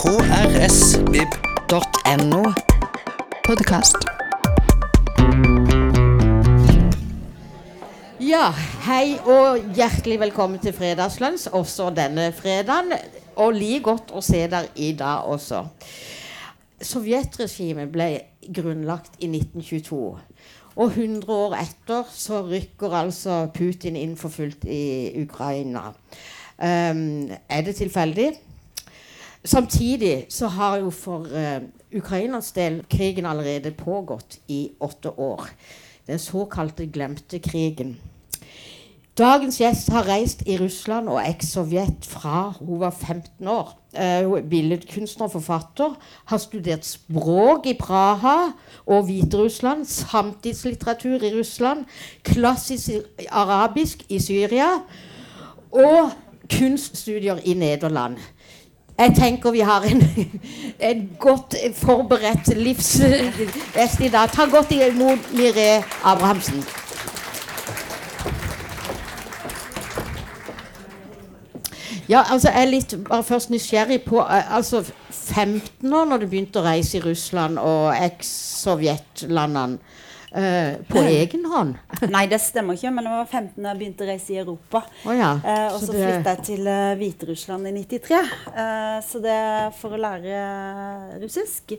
krsvib.no. Podkast. Ja, hei og hjertelig velkommen til Fredagslunsj også denne fredagen. Og like godt å se dere i dag også. Sovjetregimet ble grunnlagt i 1922. Og 100 år etter så rykker altså Putin inn for fullt i Ukraina. Um, er det tilfeldig? Samtidig så har jo for uh, Ukrainas del krigen allerede pågått i åtte år. Den såkalte glemte krigen. Dagens gjest har reist i Russland og eks-Sovjet fra hun var 15 år. Uh, hun er billedkunstner og forfatter. Har studert språk i Praha og Hviterussland. Samtidslitteratur i Russland. Klassisk arabisk i Syria. Og kunststudier i Nederland. Jeg tenker vi har en, en godt forberedt livsvest i dag. Ta godt imot Miré Abrahamsen. Ja, altså Jeg er litt bare først nysgjerrig på eh, altså 15 år når du begynte å reise i Russland og eks-Sovjetlandene. Eh, på egen hånd? Nei, det stemmer ikke, men jeg var 15 da jeg begynte å reise i Europa. Oh, ja. Eh, og så så det- flytta jeg til eh, Hviterussland i 93. Eh, så det for å lære russisk.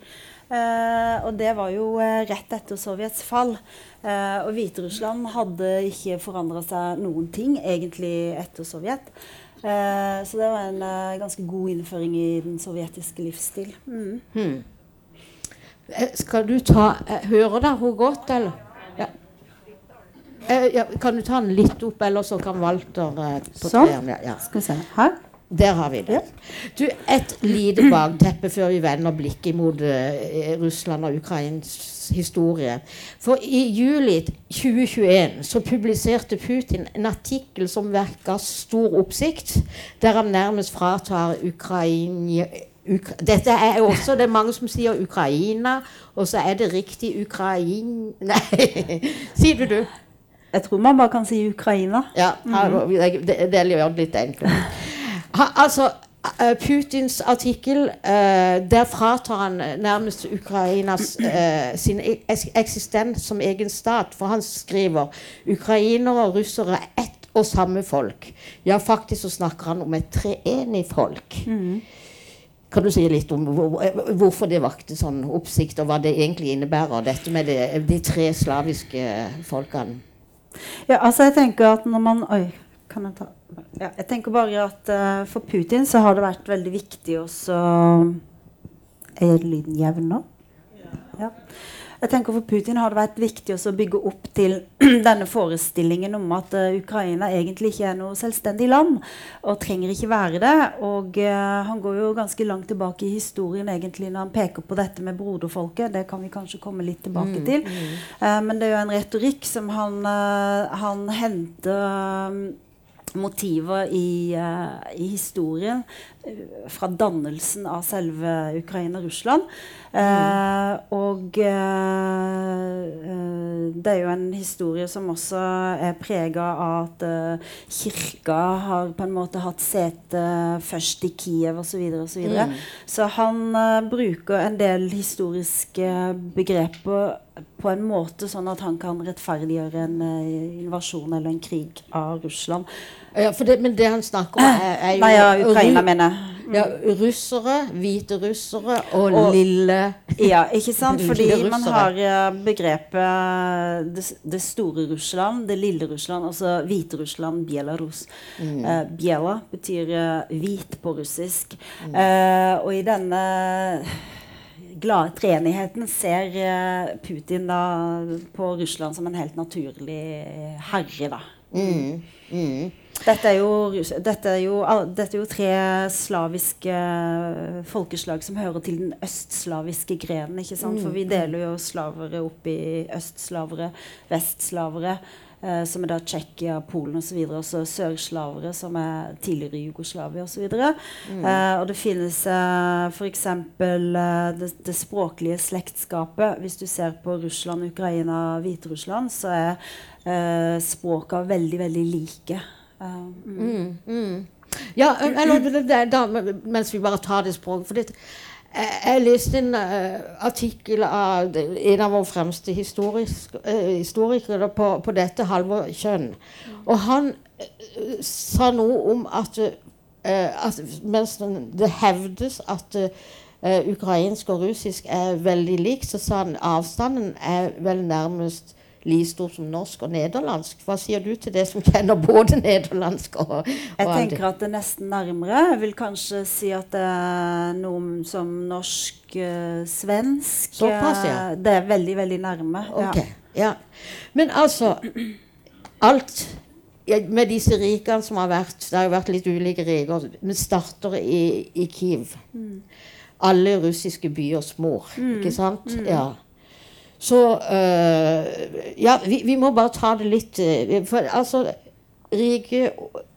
Eh, og det var jo rett etter Sovjets fall. Og Hviterussland hadde ikke forandra seg noen ting egentlig etter Sovjet. Så det var en ganske god innføring i den sovjetiske livsstil. Mm. Hmm. Eh, Skal du ta eh, Hører dere henne godt, eller? Ja. Eh, ja. Kan du ta den litt opp, eller så kan Walter Sånn. Ja, ja. Skal vi se. Her. Der har vi det. Du, Et lite bakteppe før vi vender blikket mot uh, Russland og Ukrains historie. For i juli 2021 så publiserte Putin en artikkel som vekka stor oppsikt, der han nærmest fratar Ukraina Uk Dette er jo også det er mange som sier Ukraina, og så er det riktig Ukraina Nei, sier du du? Jeg tror man bare kan si Ukraina. Ja, det, det, det gjør det litt enklere. Ha, altså, eh, Putins artikkel eh, Der fratar han nærmest Ukrainas eh, sin eksistens som egen stat. For han skriver ukrainere og russere er ett og samme folk. Ja, faktisk så snakker han om et treenig folk. Kan du si litt om hvorfor det vakte sånn oppsikt, og hva det egentlig innebærer, dette med det, de tre slaviske folkene? Ja, altså jeg tenker at når man Oi, kan jeg ta ja, Jeg tenker bare at uh, for Putin så har det vært veldig viktig også Er lyden jevn nå? Ja. Jeg tenker For Putin har det vært viktig å bygge opp til denne forestillingen om at uh, Ukraina egentlig ikke er noe selvstendig land, og trenger ikke være det. Og uh, Han går jo ganske langt tilbake i historien egentlig når han peker på dette med broderfolket. Det kan vi kanskje komme litt tilbake til. Eh, men det er jo en retorikk som han, han henter motiver i, uh, i historien uh, fra dannelsen av selve Ukraina-Russland. Eh, og eh, det er jo en historie som også er prega av at kirka har på en måte hatt sete først i Kiev osv. Så, videre, og så, videre. så han bruker en del historiske begreper på en måte sånn at han kan rettferdiggjøre en uh, invasjon eller en krig av Russland. Ja, for det, men det han snakker om, er, er jo Nei, ja, Ukraina, mener jeg. Ja, russere, hvite russere og, Og- lille Ja, ikke sant? Fordi man har eh, begrepet det, det store Russland, det lille Russland, altså Hviterussland, Bielarus. Mm. Uh, Biela betyr uh, hvit på russisk. Mm. Eh, og i denne glade treenigheten ser eh, Putin da på Russland som en helt naturlig herre, da. mm, mm. Dette er, jo, dette, er jo, dette er jo tre slaviske eh, folkeslag som hører til den østslaviske grenen. ikke sant? For vi deler jo slavere opp i østslavere, vestslavere, eh, som er da Tsjekkia, Polen osv., og så sørslavere, som er tidligere Jugoslavia osv. Mm. Eh, og det finnes eh, f.eks. Eh, det, det språklige slektskapet. Hvis du ser på Russland, Ukraina, Hviterussland, så er eh, språka veldig, veldig like. Eh, Mm, mm. Ja, eller det, da, mens vi bare tar det språket. For det, jeg, leste en uh, artikkel av en av våre fremste uh, historikere på, på, dette, Halvor Kjønn. Og han uh, sa noe om at, at mens det hevdes at ukrainsk og russisk er veldig likt, så sa han avstanden er vel nærmest like stort som norsk og nederlandsk. Hva sier du til det som kjenner både nederlandsk og, og Jeg tenker at det er nesten nærmere. Jeg vil kanskje si at det er noe som norsk-svensk. Uh, Såpass, ja. Eh, det er veldig, veldig nærme. Okay. Ja. Men altså Alt med disse rikene som har vært Det har jo vært litt ulike riker. Vi starter i, i Kiev. Mm. Alle russiske byers mor, mm. ikke sant? Mm. Ja. Så øh, Ja, vi, vi, må bare ta det litt øh, For altså Rike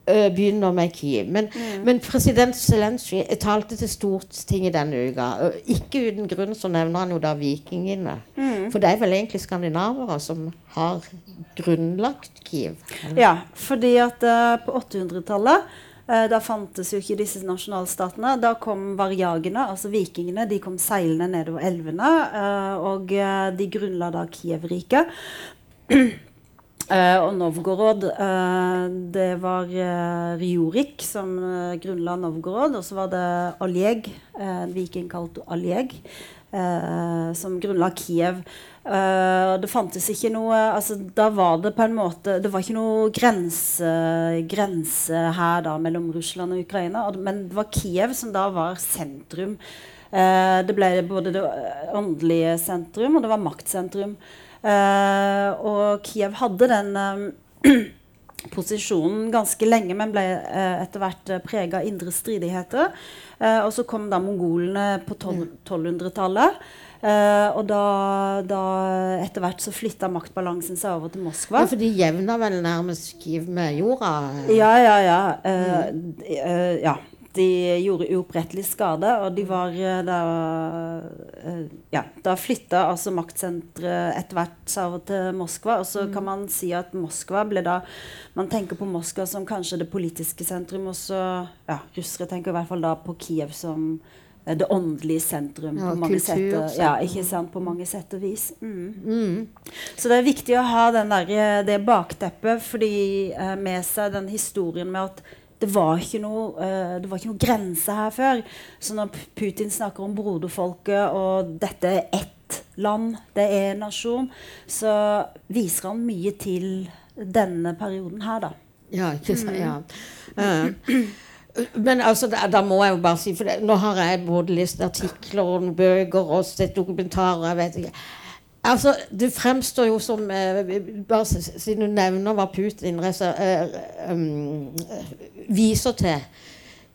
øh, begynner med Kiev. Men, mm. men president Zelenskyj talte til Stortinget denne uka. Ikke uten grunn så nevner han jo da vikingene. Mm. For det er vel egentlig skandinavere som har grunnlagt Kiev? Ja, fordi at uh, på 800-tallet Eh, da fantes jo ikke disse nasjonalstatene. Da kom varjagene, altså vikingene, de kom seilende nedover elvene. Eh, og eh, de grunnla da Kiev-riket. og Novgorod Det var Rjurik som grunnla Novgorod. Og så var det Aljeg, en viking kalt Aljeg, som grunnla Kiev. Uh, det fantes ikke noe altså, Da var det på en måte Det var ikke noe grense, grense her da mellom Russland og Ukraina. Men det var Kiev som da var sentrum. Uh, det ble både det åndelige sentrum og det var maktsentrum. Uh, og Kiev hadde den posisjonen ganske lenge, men ble etter hvert prega av indre stridigheter. og så kom da mongolene på 1200-tallet. Uh, og da, da, etter hvert så flytta maktbalansen seg over til Moskva. Ja, For de jevna vel nærmest Kiev med jorda? Ja, ja, ja. Uh, mm. uh, ja. De gjorde uopprettelig skade, og de var da Ja, da flytta altså maktsenteret etter hvert seg over til Moskva. Og så mm. kan man si at Moskva ble da Man tenker på Moskva som kanskje det politiske sentrum, og så Ja, russere tenker i hvert fall da på Kiev som Eh, det åndelige sentrum ja, på, mange sett, ja, ikke sant, på mange sett og vis. Mm. Mm. Så det er viktig å ha der, eh, det bakteppet fordi, eh, med seg den historien med at det var, ikke noe, uh, det var ikke noe grense her før. Så når Putin snakker om broderfolket, og dette er ett land, det er en nasjon, så viser han mye til denne perioden her, da. Ja, ikke sant. Mm. Ja. Uh, men altså, da, da, må jeg jo bare si For det, nå har jeg både lest artikler og bøker og sett dokumentarer. jeg vet ikke. Altså, Det fremstår jo som eh, bare Siden du nevner hva Putin eh, um, viser til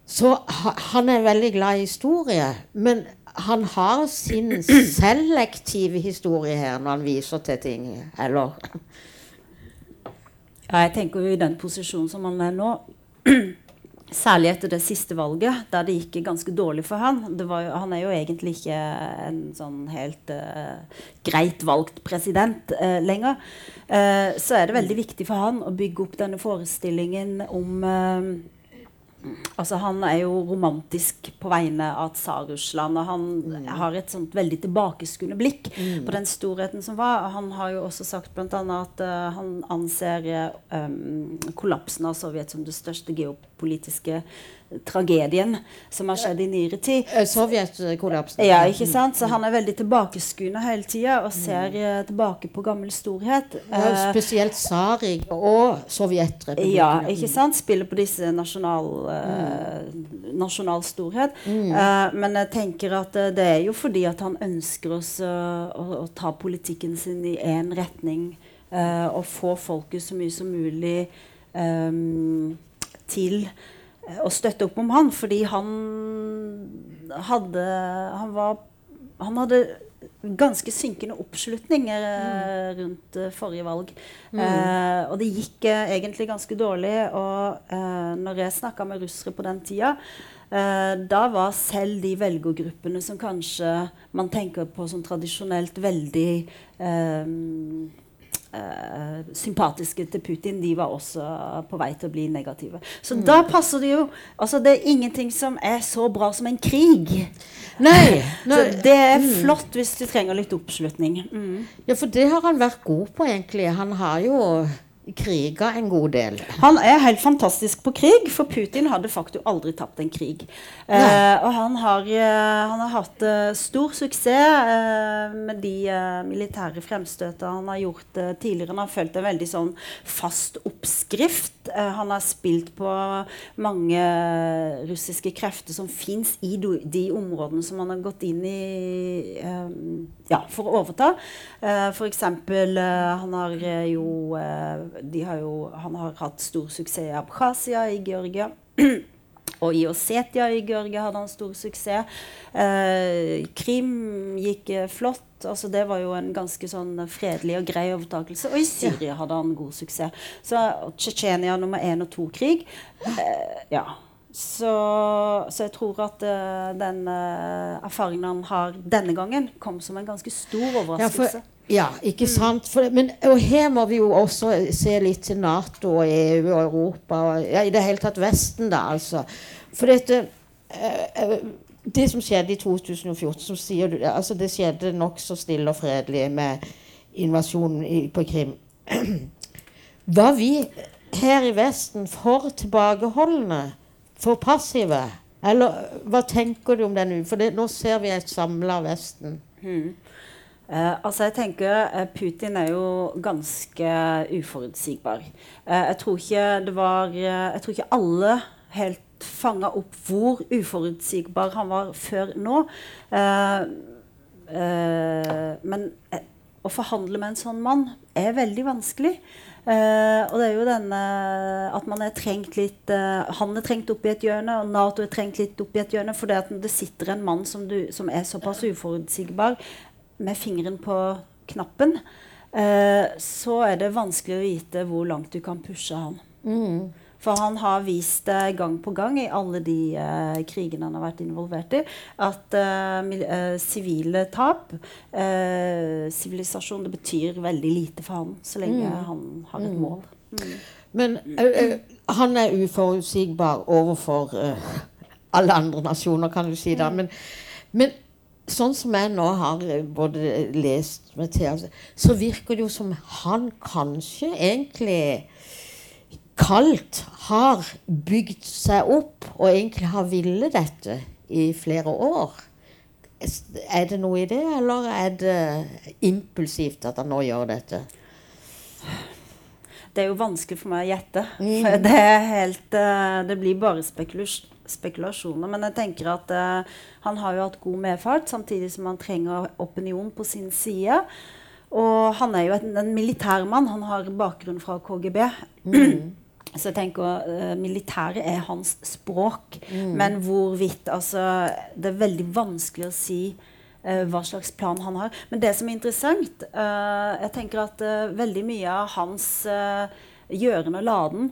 Så ha, han er veldig glad i historie. Men han har sin selektive historie her når han viser til ting. Eller? Ja, jeg tenker jo i den posisjonen som han er nå Særlig etter det siste valget, der det gikk ganske dårlig for han. Var, han er jo egentlig ikke en sånn helt uh, greit valgt president uh, lenger. Uh, så er det veldig viktig for han å bygge opp denne forestillingen om Altså, han er jo romantisk på vegne av Tsar-Russland. Og han mm. har et sånt veldig tilbakeskuende blikk mm. på den storheten som var. Han har jo også sagt bl.a. at uh, han anser um, kollapsen av Sovjet som det største geopolitiske tragedien som har skjedd i nyere tid. Eh, Sovjetkollapsen. Ja, ikke sant? Så han er veldig tilbakeskuende hele tida og ser mm. tilbake på gammel storhet. Ja, eh, spesielt Sarig og Sovjetrepublikken. Ja, ikke sant? Spiller på disse nasjonal, uh, nasjonal storhet. Mm. Men jeg tenker at det er jo fordi at han ønsker oss å, å, ta politikken sin i én retning og få folket så mye som mulig til Eh, å støtte opp om han, fordi han hadde Han var Han hadde ganske synkende oppslutning eh, mm. rundt uh, forrige valg. Mm. Eh, og det gikk eh, egentlig ganske dårlig. Og når jeg snakka med russere på den tida, da var selv de velgergruppene som kanskje man tenker på som tradisjonelt veldig eh, sympatiske til Putin, de var også på vei til å bli negative. Så da passer det jo altså Det er ingenting som er så bra som en krig. Nei, Så det er flott hvis du trenger litt oppslutning. Mm. Ja, for det har han vært god på, egentlig. Han har jo kriga en god del. Han er helt fantastisk på krig, for Putin hadde faktisk aldri tapt en krig. Eh, og han har, eh, han har hatt eh, stor suksess eh, med de eh, militære fremstøtene han har gjort tidligere. Han har fulgt en veldig sånn fast oppskrift. Han har spilt på mange russiske krefter som fins i de områdene som han har gått inn i ja, for å overta. Eh, eh, han har jo, de har jo Han har hatt stor suksess i Abkhasia i Georgia. Og i Ossetia i Georgia hadde han stor suksess. Eh, Krim gikk eh, flott. Altså, det var jo en ganske sånn fredelig og grei overtakelse. Og i Syria hadde han god suksess. Så Tsjetsjenia nummer én og to-krig eh, Ja. Så, så jeg tror at uh, den uh, erfaringen han har denne gangen, kom som en ganske stor Ja, overraskelse. for, ja ikke sant? For, men, og her må vi jo også se litt til Nato og EU og Europa og ja, i det hele tatt Vesten, da, altså. For dette uh, Det som skjedde i 2014, som sier du, altså det skjedde nokså stille og fredelig med invasjonen i, på Krim. Var vi her i Vesten for tilbakeholdne? For passive? Eller hva tenker du om den? For det, nå ser vi et samla Vesten. Eh, altså jeg tenker uh, Putin er jo ganske uforutsigbar. Uh, jeg tror ikke det var Jeg tror ikke alle helt fanga opp hvor uforutsigbar han var før nå. Men å forhandle med en sånn mann er veldig vanskelig. Eh, og det er jo denne at man er trengt litt eh, Han er trengt opp i et hjørne, og Nato er trengt litt opp i et hjørne. For det at det sitter en mann som, du, som er såpass uforutsigbar, med fingeren på knappen, eh, så er det vanskelig å vite hvor langt du kan pushe han. For han har vist det gang på gang i alle de eh, krigene han har vært involvert i, at sivile mil- eh, tap, eh, sivilisasjon, det betyr veldig lite for han så lenge han har et mål. Men ø, ø, han er uforutsigbar overfor alle andre nasjoner, kan du si. da. Men, men sånn som jeg nå har både lest med altså, så virker det jo som han kanskje egentlig kaldt har bygd seg opp og egentlig har villet dette i flere år. Er det noe i det, eller er det impulsivt at han nå gjør dette? Det er jo vanskelig for meg å gjette. For det, helt, eh, det blir bare spekulasjoner. Men jeg tenker at eh, han har jo hatt god medfart, samtidig som han trenger opinion på sin side. Og han er jo en, en militærmann. Han har bakgrunn fra KGB. Så jeg tenker uh, militæret er hans språk. Men hvorvidt Altså, det er veldig vanskelig å si uh, hva slags plan han har. Men det som er interessant uh, Jeg tenker at veldig mye av hans gjøren og laden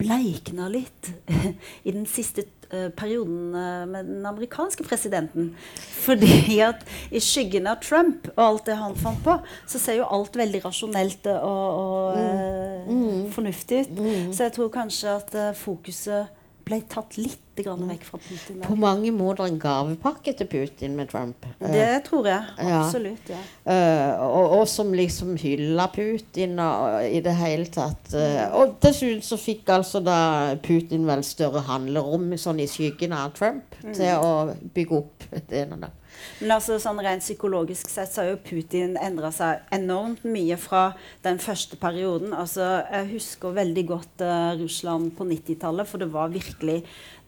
bleikna litt i den siste eh, perioden eh, med den amerikanske presidenten. Fordi at i skyggen av Trump og alt det han fant på, så ser jo alt veldig rasjonelt og, og eh, fornuftig ut. Så jeg tror kanskje at eh, fokuset ble tatt litt grann vekk fra Putin. På mange måter en gavepakke til Putin med Trump. Eh, Det tror jeg. Absolutt. ja. Uh, og, og som liksom hylla Putin og, i det hele tatt. eh, og dessuten så fikk altså da Putin vel større handlerom sånn i skyggen av Trump til å bygge opp det ene og det. Men altså, sånn rent psykologisk sett så har jo Putin endra seg enormt mye fra den første perioden. Altså, jeg husker veldig godt uh, Russland på 90-tallet, for det var virkelig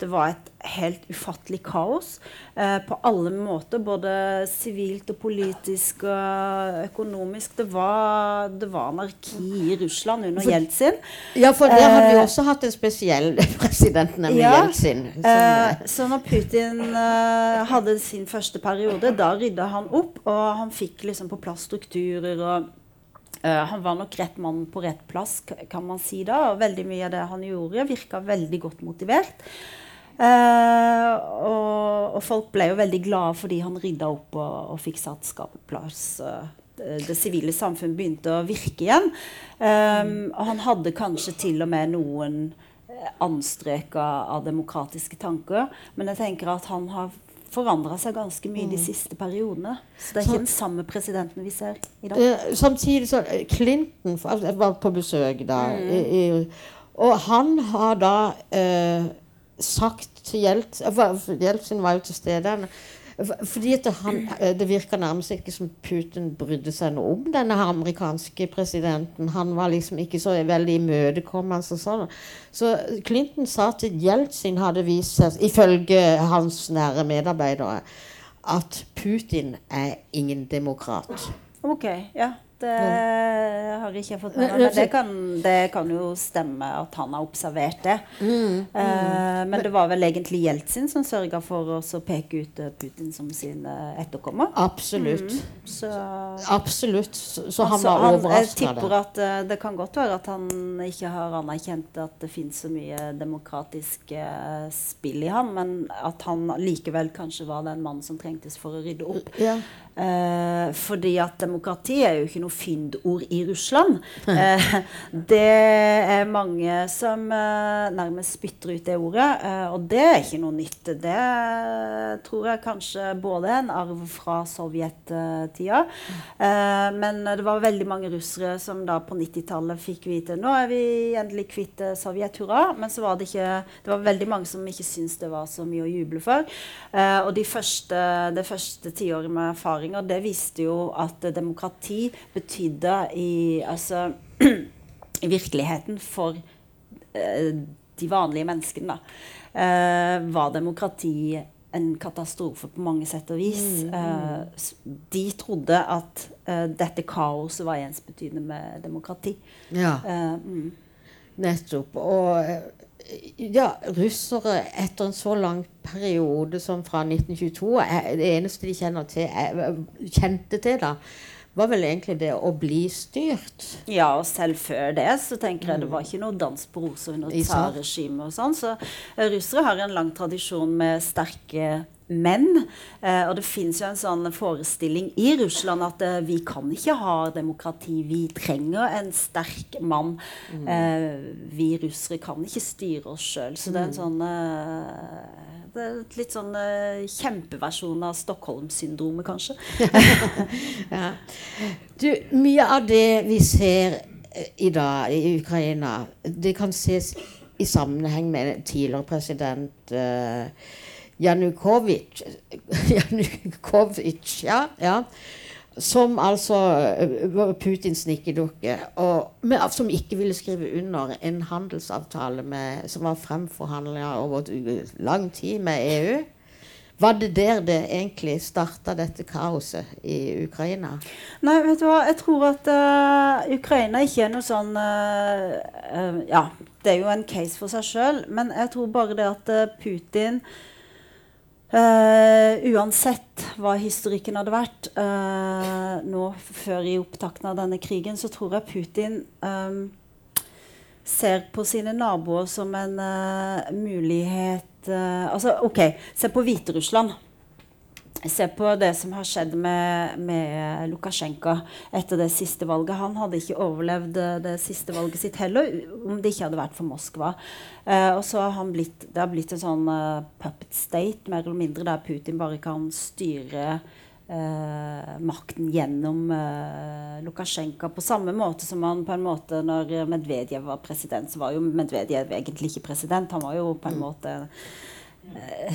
det var et helt ufattelig kaos eh, på alle måter. Både sivilt og politisk og økonomisk. Det var, det var anarki i Russland under Jeltsin. Ja, for der hadde vi Eh, også hatt en spesiell president, nemlig Ja, Jeltsin. Som, Eh, så når Putin eh, hadde sin første periode, da rydda han opp, og han fikk liksom på plass strukturer og Uh, han var nok rett mann på rett plass, kan man si da. Og veldig mye av det han gjorde, virka veldig godt motivert. Eh, og, og folk ble jo veldig glade fordi han rydda opp og, og fikk satt skapet på plass. eh, det sivile samfunn begynte å virke igjen. Um, og han hadde kanskje til og med noen eh, anstrøk av demokratiske tanker. Men jeg tenker at han har forandra seg ganske mye de siste periodene. Så det er ikke den samme presidenten vi ser i dag. Eh, samtidig så Clinton Jeg var på besøk da. Mm. I, i, og han har da eh, sagt til Jeltsin Jeltsin var jo til stede. Fordi at han, eh, Det virka nærmest ikke som Putin brydde seg noe om denne amerikanske presidenten. Han var liksom ikke så veldig imøtekommende. og sånn. Så Clinton sa til Jeltsin hadde vist seg, ifølge hans nære medarbeidere, at Putin er ingen demokrat. Ok, ja. Det har ikke jeg fått med meg. Det kan, det kan jo stemme at han har observert det. Eh, men det var vel egentlig Jeltsin som sørga for oss å peke ut eh, Putin som sin eh, etterkommer. Absolutt. Så, Absolutt. Så, han altså, var jeg tipper at eh, det kan godt være at han ikke har anerkjent at det fins så mye demokratisk eh, spill i han, men at han likevel kanskje var den mannen som trengtes for å rydde opp. Ja. Eh, fordi at demokrati er jo ikke noe fyndord i Russland. Eh, det er mange som eh, nærmest spytter ut det ordet, eh, og det er ikke noe nytt. Det tror jeg kanskje både er en arv fra sovjettida, eh, men det var veldig mange russere som da på 90-tallet fikk vite nå er vi endelig kvitt eh, Sovjet, hurra. Men så var det ikke Det var veldig mange som ikke syntes det var så mye å juble for. Eh, og de første, det første tiåret med erfaringer, det viste jo at eh, demokrati betydde i Altså i virkeligheten for eh, de vanlige menneskene, da, eh, var demokrati en katastrofe på mange sett og vis. Mm. s- de trodde at eh, dette kaoset var ensbetydende med demokrati. ja, Eh, mm. Nettopp. Og eh, ja, russere etter en så lang periode som fra 1922 er, Det eneste de kjenner til, er, kjente til, da, var vel egentlig det å bli styrt. Ja, og selv før det så tenker jeg det var ikke noe dans på roser under tsarregimet og sånn. Så eh, russere har en lang tradisjon med sterke menn. Eh, og det fins jo en sånn forestilling i Russland at eh, vi kan ikke ha demokrati. Vi trenger en sterk mann. Eh, vi russere kan ikke styre oss sjøl. Så det er en sånn eh, det er et litt sånn eh, kjempeversjon av Stockholm-syndromet, kanskje. Ja. Du, mye av det vi ser eh, i dag i Ukraina, det kan ses i sammenheng med tidligere president uh, Janukovitsj Janukovitsj, ja, ja. Som altså eh, var Putins nikkedukke, men, som ikke ville skrive under en handelsavtale med, som var fremforhandla over eh, lang tid med EU. Var det der det egentlig starta dette kaoset i Ukraina? Nei, vet du hva. Jeg tror at uh, Ukraina ikke er noe sånn uh, uh, Ja, det er jo en case for seg sjøl, men jeg tror bare det at eh, Putin eh, Uansett hva historikken hadde vært uh, nå før i opptakten av denne krigen, så tror jeg Putin um, ser på sine naboer som en uh, mulighet Altså, OK, se på Hviterussland. Se på det som har skjedd med, med Lukasjenko etter det siste valget. Han hadde ikke overlevd eh, det siste valget sitt heller, om det ikke hadde vært for Moskva. Eh, og så har han blitt, det har blitt en sånn uh, puppet state, mer eller mindre, der Putin bare kan styre eh, makten gjennom eh, Lukasjenko på samme måte som han på en måte når Medvedev var president, så var jo Medvedev egentlig ikke president. Han var jo på en måte eh,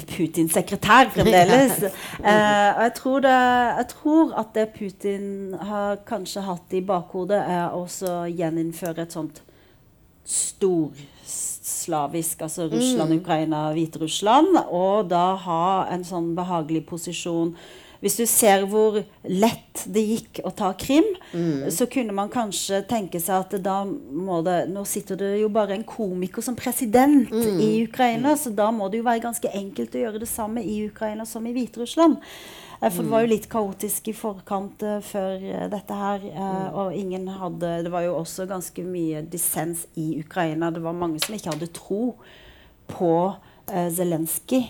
Putins sekretær fremdeles. Eh, og jeg tror, det, jeg tror at det Putin har kanskje hatt i bakhodet, er også å gjeninnføre et sånt storslavisk, altså Russland, Ukraina, Hviterussland, og da ha en sånn behagelig posisjon. Hvis du ser hvor lett det gikk å ta Krim, så kunne man kanskje tenke seg at da må det Nå sitter det jo bare en komiker som president i Ukraina, så da må det jo være ganske enkelt å gjøre det samme i Ukraina som i Hviterussland. Eh, For det var jo litt kaotisk i forkant uh, før uh, dette her. Uh, Og ingen hadde Det var jo også ganske mye dissens i Ukraina. Det var mange som ikke hadde tro på uh, Zelenskyj.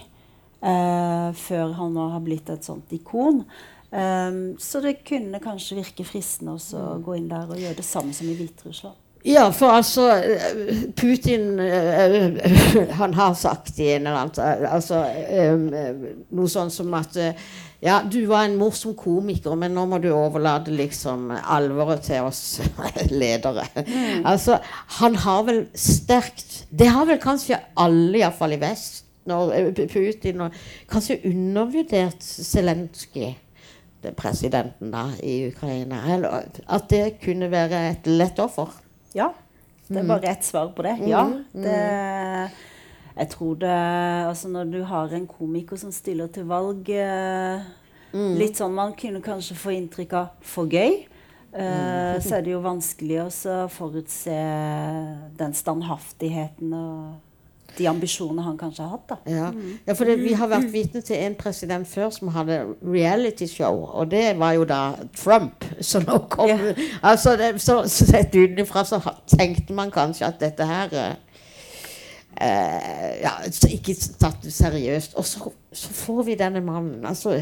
Eh, før han nå har blitt et sånt ikon. Um, så det kunne kanskje virke fristende å gå inn der og gjøre det samme som i Hviterussland. Ja, for altså eh, Putin uh, Han har sagt i en eller annen altså, um, Noe sånn som at Ja, du var en morsom komiker, men nå må du overlate liksom alvoret til oss ledere. Mm. Altså, han har vel sterkt Det har vel kanskje alle, iallfall i vest, når Putin og Kanskje undervurdert Zelenskyj presidenten da, i Ukraina. Eller at det kunne være et lett offer. Ja. Det er mm. bare ett svar på det. Mm. Ja. Det, jeg tror det Altså, når du har en komiker som stiller til valg eh, mm. Litt sånn man kunne kanskje få inntrykk av for gøy. Eh, så er det jo vanskelig å forutse den standhaftigheten og de ambisjonene han kanskje har hatt. da. Ja, ja for det, Vi har vært vitne til en president før som hadde realityshow, og det var jo da Trump. Så nå kom ja. altså det, så, Sett utenfra så tenkte man kanskje at dette her eh, ja, Ikke tatt seriøst. Og så, så, får vi denne mannen. Altså,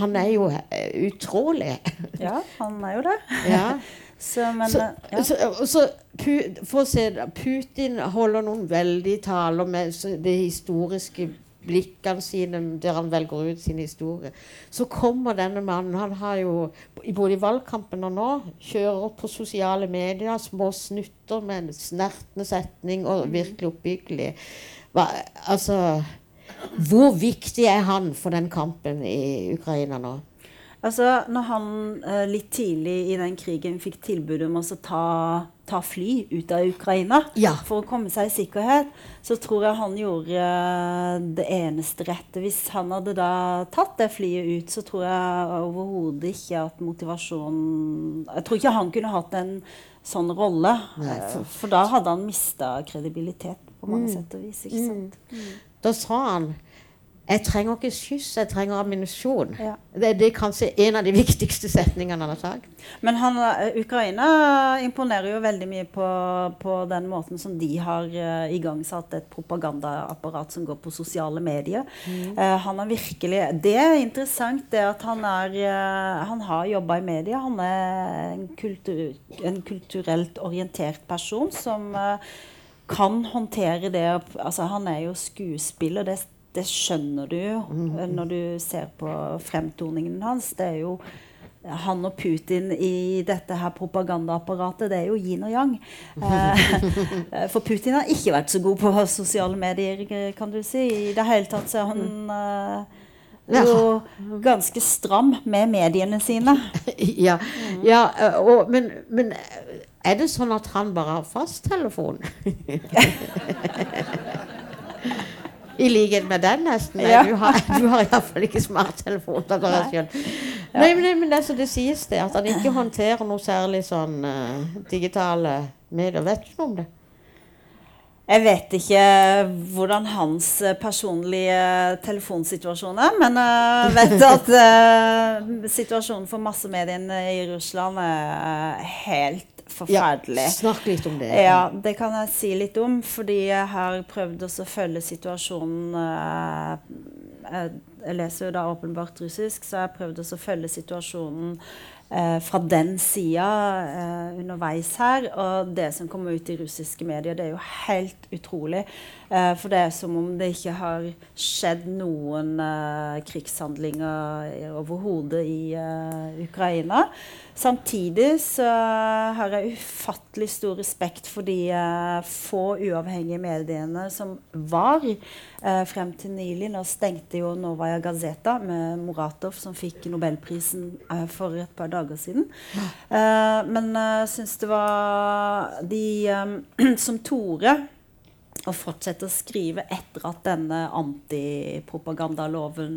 han er jo uh, utrolig. Ja, han er jo det. ja. Så, men, så, ja. så, så for å se Putin holder noen veldig taler med det historiske blikkene sine der han velger ut sin historie. Så kommer denne mannen Han har jo både i valgkampen og nå kjører på sosiale medier små snutter med en snertende setning og mm. virkelig oppbyggelig. Hva, altså Hvor viktig er han for den kampen i Ukraina nå? Altså, når han eh, litt tidlig i den krigen fikk tilbud om å ta, ta, fly ut av Ukraina ja. for å komme seg i sikkerhet, så tror jeg han gjorde eh, det eneste rette. Hvis han hadde da tatt det flyet ut, så tror jeg overhodet ikke at motivasjonen Jeg tror ikke han kunne hatt en sånn rolle. Nei, for, eh, for, da hadde han mista kredibilitet på mange mm. sett og vis. ikke mm. sant? Mm. Da sa han jeg trenger ikke skyss, jeg trenger ammunisjon. Ja. Det, det, er kanskje en av de viktigste setningene han har sagt. Men han, eh, Ukraina imponerer jo veldig mye på, på den måten som de har uh, igangsatt et propagandaapparat som går på sosiale medier. Mm. Uh, han har virkelig Det er interessant, det at han, er, uh, han har jobba i media. Han er en, kultur, en kulturelt orientert person som kan håndtere det. Altså, han er jo skuespiller. det det skjønner du jo mm. når du ser på fremtoningen hans. Det er jo han og Putin i dette her propagandaapparatet, det er jo yin og yang. Eh, for Putin har ikke vært så god på sosiale medier, kan du si. I det hele tatt så er han eh, jo ganske stram med mediene sine. Ja, ja og, men, men er det sånn at han bare har fasttelefon? I likhet med den, nesten. Ja. Du har, du har iallfall ikke smarttelefon. Ja. Nei, men, men det, det sies det at han ikke håndterer noe særlig sånn uh, digitale medier. Vet du noe om det? Jeg vet ikke hvordan hans eh, personlige telefonsituasjon er, men jeg vet at uh, situasjonen for massemediene i Russland er helt forferdelig. Ja, snakk litt om det. Ja, det kan jeg si litt om. Fordi jeg har prøvd å følge situasjonen eh, Jeg leser jo da åpenbart russisk, så jeg har prøvd å følge situasjonen eh, fra den sida eh, underveis her. Og det som kommer ut i russiske medier, det er jo helt utrolig. Eh, for det er som om det ikke har skjedd noen eh, krigshandlinger overhodet i eh, Ukraina. Samtidig så har jeg ufattelig stor respekt for de uh, få uavhengige mediene som var frem til nylig. Nå stengte jo Novaja Gazeta med Moratov, som fikk nobelprisen uh, for et par dager siden. men jeg syns det var de som torde å fortsette å skrive etter at denne antipropagandaloven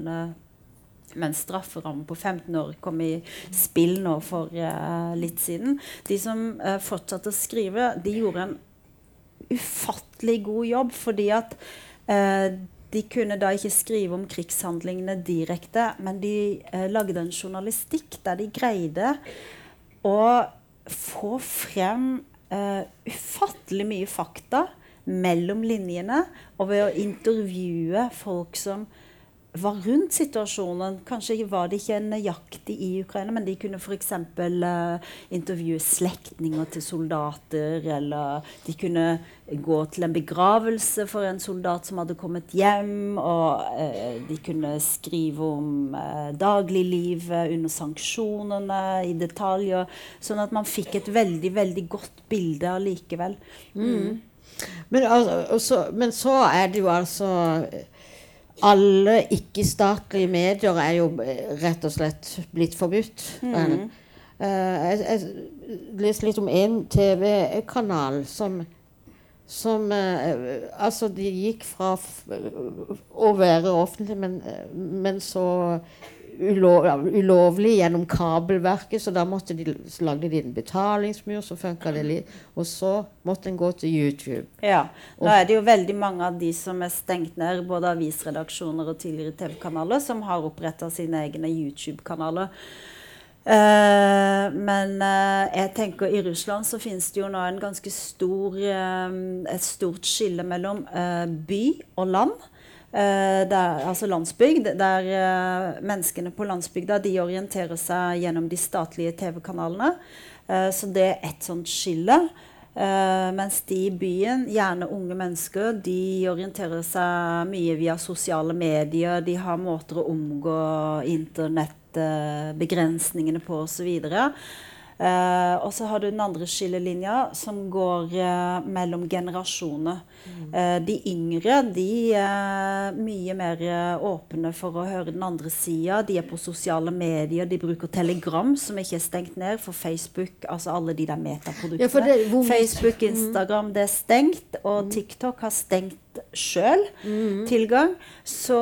med en strafferamme på 15 år kom i spill nå for uh, litt siden. De som uh, fortsatte å skrive, de gjorde en ufattelig god jobb fordi at uh, de kunne da ikke skrive om krigshandlingene direkte, men de lagde en journalistikk der de greide å få frem ufattelig mye fakta mellom linjene, og ved å intervjue folk som var rundt situasjonen. Kanskje var det ikke nøyaktig i Ukraina, men de kunne f.eks. Uh, intervjue slektninger til soldater, eller de kunne gå til en begravelse for en soldat som hadde kommet hjem, og uh, de kunne skrive om uh, dagliglivet under sanksjonene i detaljer, sånn at man fikk et veldig, veldig godt bilde allikevel. Mm. Men, altså, men så er det jo altså alle ikke-statlige medier er jo eh, rett og slett blitt forbudt. Mm. Uh, jeg, jeg leste litt om en TV-kanal som som uh, Altså, de gikk fra å være offentlig, men, men så ulov, ulovlig gjennom kabelverket, så da måtte de lagde de en betalingsmur, så funka det litt. Og så måtte en gå til YouTube. Ja. Nå er det jo veldig mange av de som er stengt ned, både avisredaksjoner og tidligere TV-kanaler, som har oppretta sine egne YouTube-kanaler. Uh, men uh, jeg tenker i Russland så finnes det jo nå en ganske stor, uh, et stort skille mellom by og land. Uh, der, altså landsbygd, der uh, menneskene på landsbygda de orienterer seg gjennom de statlige TV-kanalene. Uh, så det er ett sånt skille. mens de i byen, gjerne unge mennesker, de orienterer seg mye via sosiale medier. De har måter å omgå internettbegrensningene på osv. Uh, og så har du den andre skillelinja som går uh, mellom generasjoner. Mm. Uh, de yngre de er mye mer åpne for å høre den andre sida. De er på sosiale medier, de bruker Telegram, som ikke er stengt ned, for Facebook, altså alle de der metaproduktene. Ja, Facebook, mm. Instagram, det er stengt, og mm. TikTok har stengt sjøl mm. tilgang. Så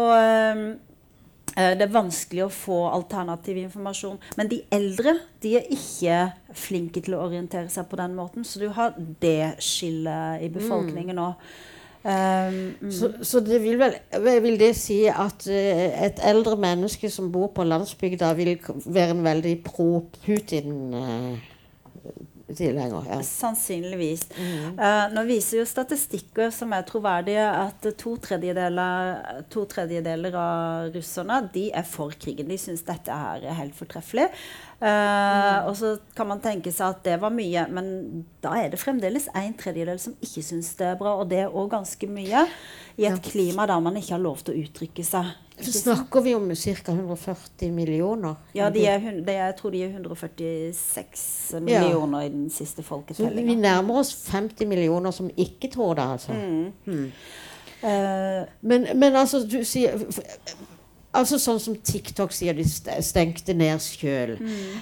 det er vanskelig å få alternativ informasjon. Men de eldre de er ikke flinke til å orientere seg på den måten. Så du har det skillet i befolkningen nå. Um, mm. Så, så, det vil vel vil det si at et eldre menneske som bor på landsbygda, vil være en veldig pro-Putin? Uh, tilhenger. Ja. Sannsynligvis. Mm. Uh, nå viser jo statistikker som er troverdige, at to tredjedeler, to tredjedeler av russerne de er for krigen. De syns dette her er helt fortreffelig. Uh, mm. Og så kan man tenke seg at det var mye, men da er det fremdeles en tredjedel som ikke syns det er bra, og det er òg ganske mye i et klima der man ikke har lov til å uttrykke seg. Så snakker vi om ca. 140 millioner? Ja, de er, de jeg tror de er 146 millioner ja. i den siste folketellinga. Vi nærmer oss 50 millioner som ikke tror det, altså. Mm. Mm. Uh, men, men, altså, du sier Altså sånn som TikTok sier de stengte ned sjøl. Mm.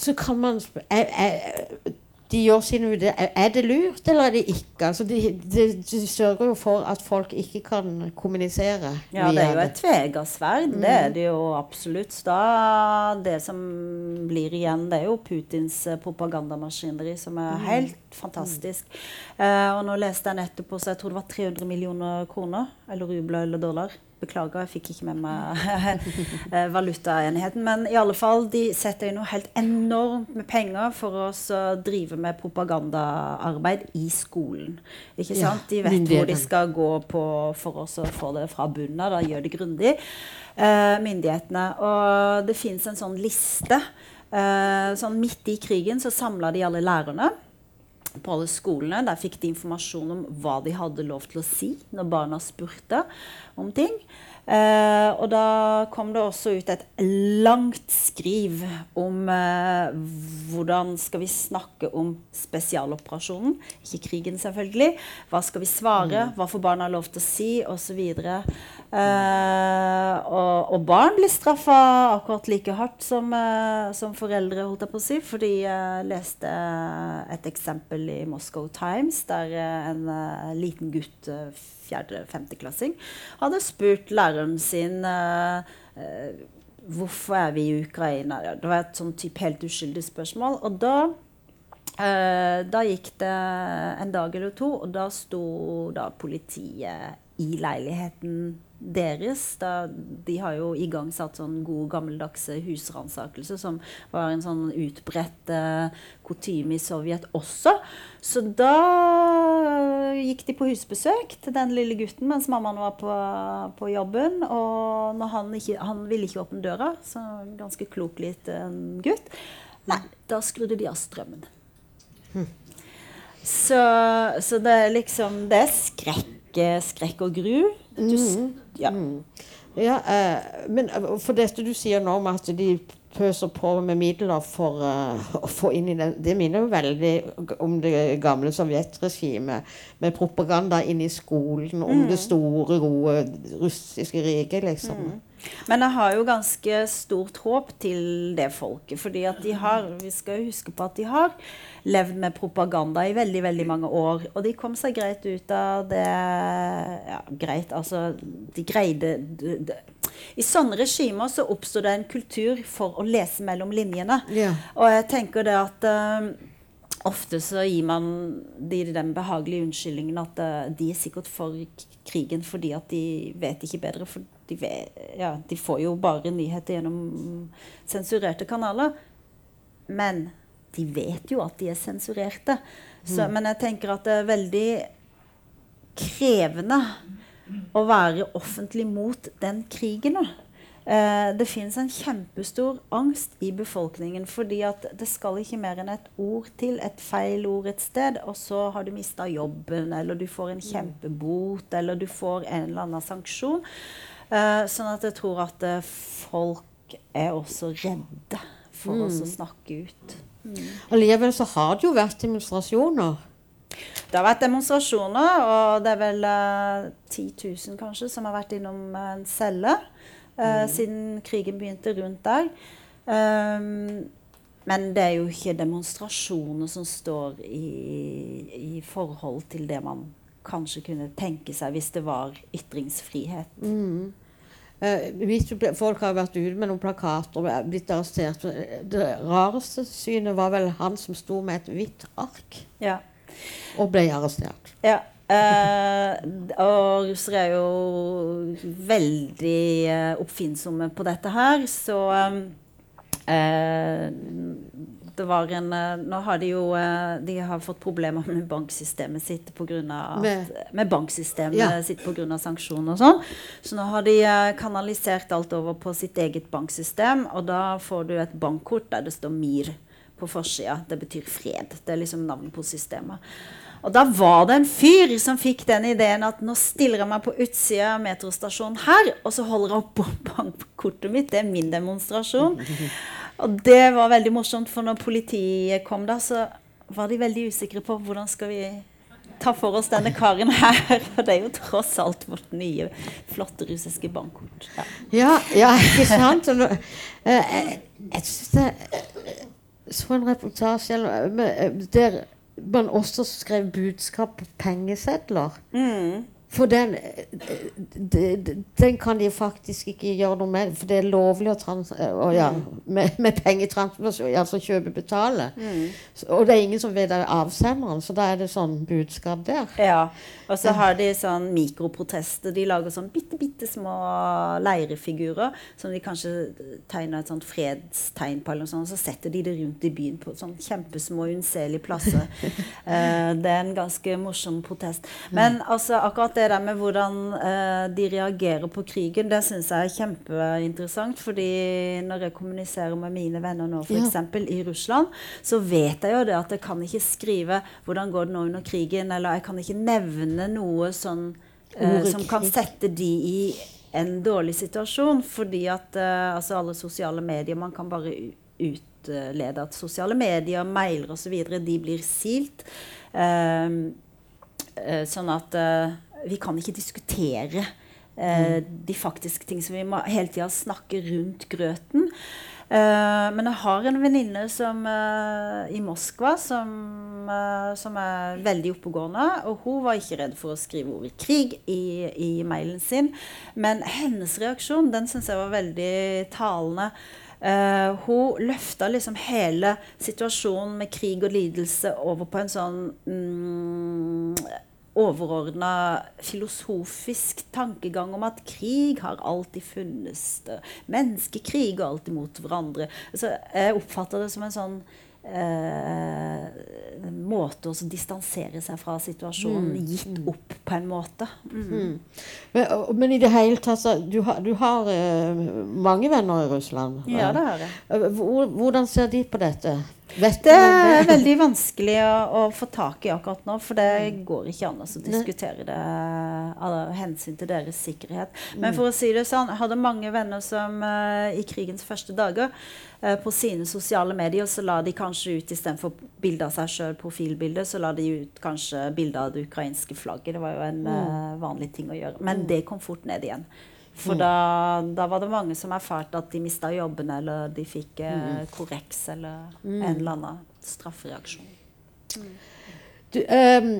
Så kan man spørre de gjør sine vurderinger. Er det lurt, eller er det ikke? Altså, de, de, de, sørger jo for at folk ikke kan kommunisere. Ja, det er jo et tvegassverd. Mm. Det er det jo absolutt. Da, det som blir igjen, det er jo Putins eh, propagandamaskineri, som er mm. helt fantastisk. Mm. Uh, og nå leste jeg nettopp på, så jeg tror det var 300 millioner kroner, eller rubler eller dollar, Beklager, jeg fikk ikke med meg valutaenheten. Men i alle fall, de setter inn noe helt enormt med penger for å drive med propagandaarbeid i skolen. Ikke sant? De vet hvor de skal gå på for å få det fra bunnen av. Da gjør de grundig, uh, myndighetene. Og det fins en sånn liste. Uh, sånn midt i krigen så samla de alle lærerne på alle skolene. Der fikk de informasjon om hva de hadde lov til å si når barna spurte om ting. Eh, og da kom det også ut et langt skriv om eh, hvordan skal vi snakke om spesialoperasjonen. Ikke krigen, selvfølgelig. Hva skal vi svare? Mm. Hva får barna lov til å si? Osv. Eh, og, og barn blir straffa akkurat like hardt som, eh, som, foreldre, holdt jeg på å si. Fordi jeg leste et eksempel i Moscow Times der en uh, liten gutt uh, fjerde-femteklassing, hadde spurt læreren sin uh, uh, hvorfor er vi i Ukraina. Det var et sånn type helt uskyldig spørsmål. Og da, uh, da gikk det en dag eller to, og da sto da politiet i leiligheten deres. Da, de har jo igangsatt sånn god gammeldagse husransakelse, som var en sånn utbredt eh, kutyme i Sovjet også. Så da gikk de på husbesøk til den lille gutten mens mammaen var på, på jobben. Og når han, ikke, han ville ikke åpne døra, så ganske klok liten gutt, nei, da skrudde de av strømmen. Så, så det er liksom Det er skrekk, skrekk og gru. Du, s- ja. Ja, eh, men eh, for dette du sier nå om at de pøser på med midler for uh, å få inn i den Det minner jo veldig om det gamle sovjetregimet, med propaganda inn i skolen om det store, gode russiske riket, liksom. Men jeg har jo ganske stort håp til det folket. fordi at de har, vi skal huske på at de har levd med propaganda i veldig veldig mange år. Og de kom seg greit ut av det Ja, greit, altså De greide de, de. I sånne regimer så oppstår det en kultur for å lese mellom linjene. Ja. Og jeg tenker det at um, Ofte så gir man de den behagelige unnskyldningen at eh, de er sikkert for krigen fordi at de vet ikke bedre. For de, vet, ja, de får jo bare nyheter gjennom sensurerte kanaler. Men de vet jo at de er sensurerte. Så, Men jeg tenker at det er veldig krevende å være offentlig mot den krigen nå. Eh, det finnes en kjempestor angst i befolkningen fordi at det skal ikke mer enn et ord til, et feil ord et sted, og så har du mista jobben, eller du får en kjempebot, eller du får en eller annen sanksjon. Eh, sånn at jeg tror at eh, folk er også redde for oss å snakke ut. Allikevel så har det jo vært demonstrasjoner. Det har vært demonstrasjoner, og det er vel uh, 10 000 kanskje som har vært innom en celle eh, siden krigen begynte rundt der. Um, men det er jo ikke demonstrasjoner som står i, i forhold til det man kanskje kunne tenke seg hvis det var ytringsfrihet. Eh, hvis folk har vært ute med noen plakater og blitt arrestert. Det rareste synet var vel han som sto med et hvitt ark Ja. og ble arrestert. Ja. Eh, og russere er jo veldig eh, oppfinnsomme på dette her, så eh, det var en eh, Nå har de jo eh, De har fått problemer med banksystemet sitt pga. Med- Med banksystemet Ja. sitt pga. sanksjoner og sånn. Så nå har de eh, kanalisert alt over på sitt eget banksystem, og da får du et bankkort der det står MIR på forsida. Det betyr fred. Det er liksom navnet på systemet. Og da var det en fyr som fikk den ideen at nå stiller jeg meg på utsida av metrostasjonen her, og så holder jeg opp bankkortet mitt. Det er min demonstrasjon. Og det var veldig morsomt, for når politiet kom da, så var de veldig usikre på hvordan skal vi ta for oss denne karen her. For det er jo tross alt vårt nye, flotte russiske bankkort. Ja. Ja, ja ikke sant? Og eh, Jeg, jeg synes det jeg så en reportasje eh, der man også skrev budskap på pengesedler. For den, eh, de- den kan de faktisk ikke gjøre noe med, for det er lovlig å trans eh, å, ja, med, med pengetransaksjon, altså kjøpe betale. Mm. Og det er ingen som vet er avsenderen, så da er det sånn budskap der. Ja, og så har de sånn mikroprotester. De lager sånn bitte, bitte små leirefigurer som de kanskje tegner et sånt fredstegn på, eller noe sånt, og så setter de det rundt i byen på sånn kjempesmå, unnselige plasser. Eh, det er en ganske morsom protest. Men altså, akkurat det der med hvordan eh, de reagerer på krigen, det syns jeg er kjempeinteressant. fordi når jeg kommuniserer med mine venner nå, Ja. f.eks. i Russland, så vet jeg jo det at jeg kan ikke skrive 'hvordan går det nå under krigen', eller jeg kan ikke nevne noe sånn eh, som kan sette de i en dårlig situasjon. Fordi at eh, altså alle sosiale medier Man kan bare utlede at sosiale medier, mailer osv. de blir silt. Ehm, eh, sånn at eh, vi kan ikke diskutere eh, de faktiske ting. Så vi må hele tida snakke rundt grøten. Eh, men jeg har en venninne som, eh, i Moskva som, eh, som er veldig oppegående. Og hun var ikke redd for å skrive ordet 'krig' i, i mailen sin. Men hennes reaksjon den syns jeg var veldig talende. Uh, hun løfta liksom hele situasjonen med krig og lidelse over på en sånn mm, overordna filosofisk tankegang om at krig har alltid funnes. Menneskekrig kriger alltid mot hverandre. Altså, jeg oppfatter det som en sånn eh, måte å distansere seg fra situasjonen, gitt opp på en måte. Mm. Men, og- men i det hele tatt så, Du har, du har eh, mange venner i Russland. Ja, det har jeg. Eh, Hvor, hvordan ser de på dette? Vet Det er veldig vanskelig å, å få tak i akkurat nå, for det går ikke an å diskutere det av hensyn til deres sikkerhet. Men for å si det sånn, jeg hadde mange venner som eh, i krigens første dager på sine sosiale medier så la de kanskje ut istedenfor bilde av seg sjøl, profilbilde, så la de ut kanskje bilde av det ukrainske flagget. Det var jo en eh, vanlig ting å gjøre. Men det kom fort ned igjen. For da, da var det mange som erfarte at de mista jobben, eller de fikk eh, korreks, eller en eller annen straffereaksjon. Du, um,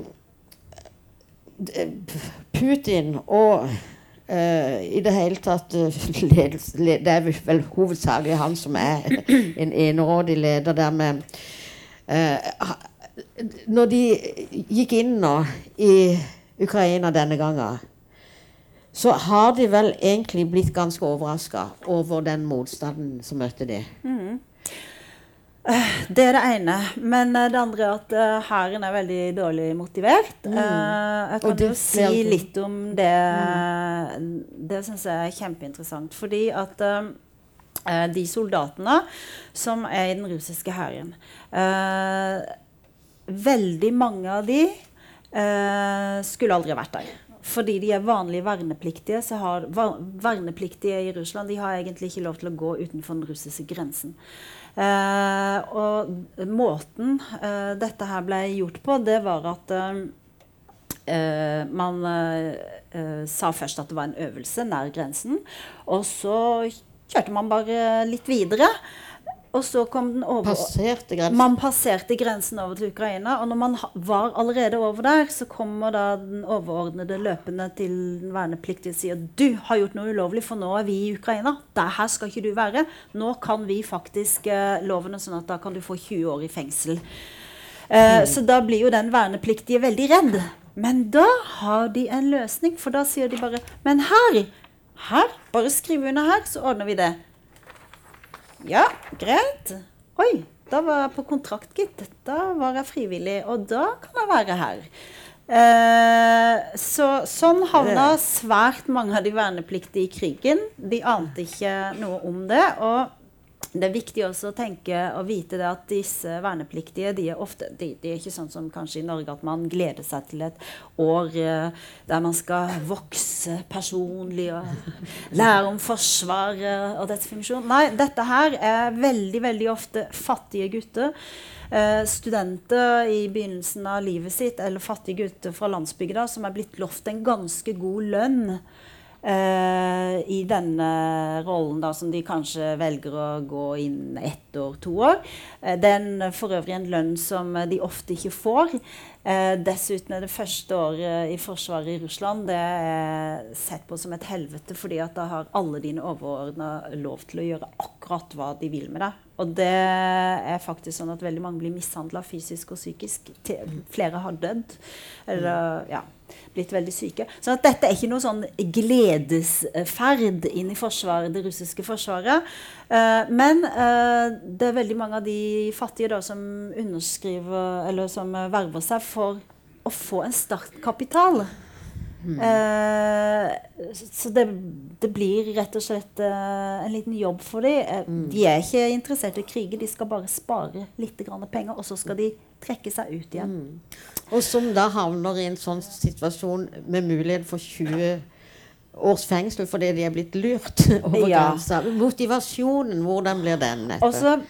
Putin og eh, i det hele tatt eh, ledelse, led, Det er vel hovedsakelig han som er en enerådig leder der med uh, ha- Når de gikk inn nå i Ukraina denne gangen, så har de vel egentlig blitt ganske overraska over den motstanden som møtte de. Det er det ene. Men eh, det andre er at eh, hæren er veldig dårlig motivert. Eh, jeg kan jo si litt om det. Det syns jeg er kjempeinteressant. Fordi at eh, eh, de soldatene som er i den russiske hæren eh, Veldig mange av de eh, skulle aldri vært der. Fordi de er vanlige vernepliktige, så har vernepliktige i Russland de har egentlig ikke lov til å gå utenfor den russiske grensen. Eh, og måten eh, dette her ble gjort på, det var at eh, man sa først at det var en øvelse nær grensen, og så kjørte man bare litt videre. Og så kom den over Passerte grensen. man passerte grensen over til Ukraina, og når man var allerede over der, så kommer da den overordnede løpende til den vernepliktige og sier du har gjort noe ulovlig, for nå er vi i Ukraina. Der her skal ikke du være. Nå kan vi faktisk eh, lovene sånn at da kan du få 20 år i fengsel. Eh, Så da blir jo den vernepliktige veldig redd. Men da har de en løsning, for da sier de bare Men her, her, bare skriv under her, så ordner vi det. Ja, greit. Oi, da var jeg på kontrakt, gitt. Da var jeg frivillig, og da kan jeg være her. Eh, så sånn havna svært mange av de vernepliktige i krigen. De ante ikke noe om det. og det er viktig også å tenke og vite det at disse vernepliktige de er ofte de, de er ikke sånn som kanskje i Norge at man gleder seg til et år eh, der man skal vokse personlig og lære om Forsvaret og dets funksjon. Nei, dette her er veldig, veldig ofte fattige gutter. Eh, studenter i begynnelsen av livet sitt, eller fattige gutter fra landsbygda som er blitt lovt en ganske god lønn i denne rollen, da, som de kanskje velger å gå inn ett år, to år. den det er for øvrig en lønn som eh, de ofte ikke får. Eh, dessuten er det første året i Forsvaret i Russland det er sett på som et helvete, fordi at da har alle dine overordna lov til å gjøre akkurat hva de vil med deg. Og det er faktisk sånn at veldig mange blir mishandla fysisk og psykisk. Flere har dødd. Eller ja, blitt veldig syke. Så at dette er ikke noe sånn gledesferd inn i forsvaret, det russiske forsvaret. Eh, men eh, det er veldig mange av de fattige da, som underskriver, eller som eh, verver seg for å få en startkapital. Eh, så det, det blir rett og slett eh, en liten jobb for dem. Eh, De er ikke interessert i å krige, de skal bare spare litt grann penger, og så skal de trekke seg ut igjen. Og som da havner i en sånn situasjon med mulighet for 20 års fengsel fordi de er blitt lurt over Ja. grensa. Motivasjonen, hvordan blir den?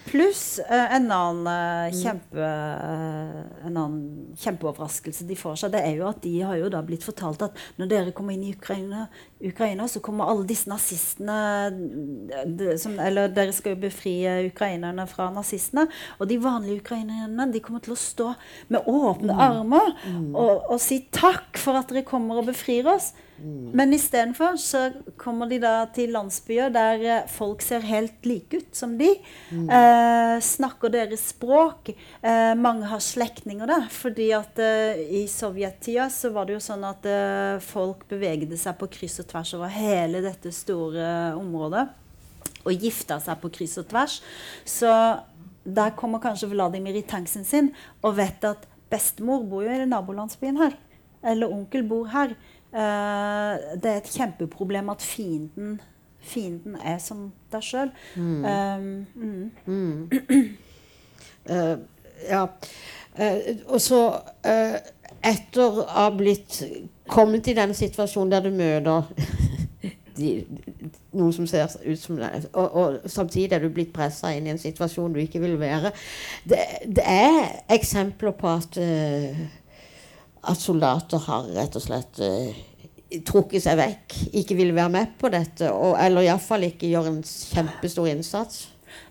pluss uh, en annen uh, kjempe uh, En annen kjempeoverraskelse de får seg, det er jo at de har jo da blitt fortalt at når dere kommer inn i Ukraina, Ukraina så kommer alle disse nazistene de, som, Eller dere skal jo befri ukrainerne fra nazistene. Og de vanlige ukrainerne de kommer til å stå med åpne armer og, og si takk for at dere kommer og befrir oss. Men istedenfor så kommer de da til landsbyer der eh, folk ser helt like ut som de. Eh, snakker deres språk. Eh, mange har slektninger der. Fordi at eh, i sovjettida så var det jo sånn at eh, folk bevegde seg på kryss og tvers over hele dette store området. Og gifta seg på kryss og tvers. Så der kommer kanskje Vladimir i tanksen sin og vet at bestemor bor jo i nabolandsbyen her. Eller onkel bor her. Eh, det er et kjempeproblem at fienden, fienden er som deg sjøl. mm. Eh, ja. Uh, og så uh, etter å ha blitt kommet i den situasjonen der du møter de, noen som ser ut som deg, og, og samtidig er du blitt pressa inn i en situasjon du ikke vil være Det, det er eksempler på at at soldater har rett og slett uh, trukket seg vekk, ikke vil være med på dette, og, eller iallfall ikke gjør en kjempestor innsats.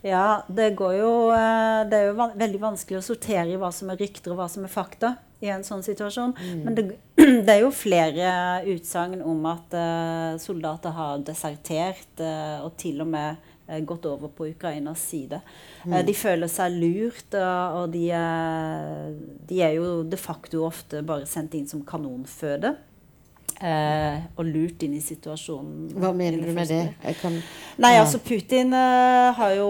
Ja, det går jo eh, Det er jo van veldig vanskelig å sortere i hva som er rykter og hva som er fakta i en sånn situasjon. Men det, det er jo flere utsagn om at eh, soldater har desertert og til og med gått over på Ukrainas side. Mm. de føler seg lurt, og, og de, er, de er jo de facto ofte bare sendt inn som kanonføde. Eh, og lurt inn i situasjonen. Hva mener du med det? Jeg kan, Nei, Ja. altså Putin eh, har jo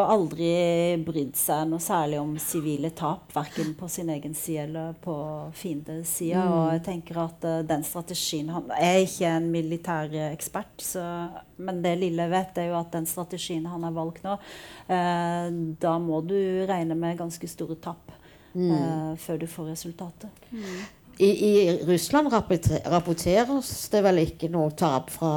aldri brydd seg noe særlig om sivile tap. Verken på sin egen side eller på fiendens side. Mm. Og jeg tenker at eh, den strategien Han er ikke en militær eh, ekspert, så, men det lille jeg vet, er jo at den strategien han har valgt nå, eh, da må du regne med ganske store tap. Mm. eh, før du får resultatet. I, I Russland rapporteres det vel ikke noe tap fra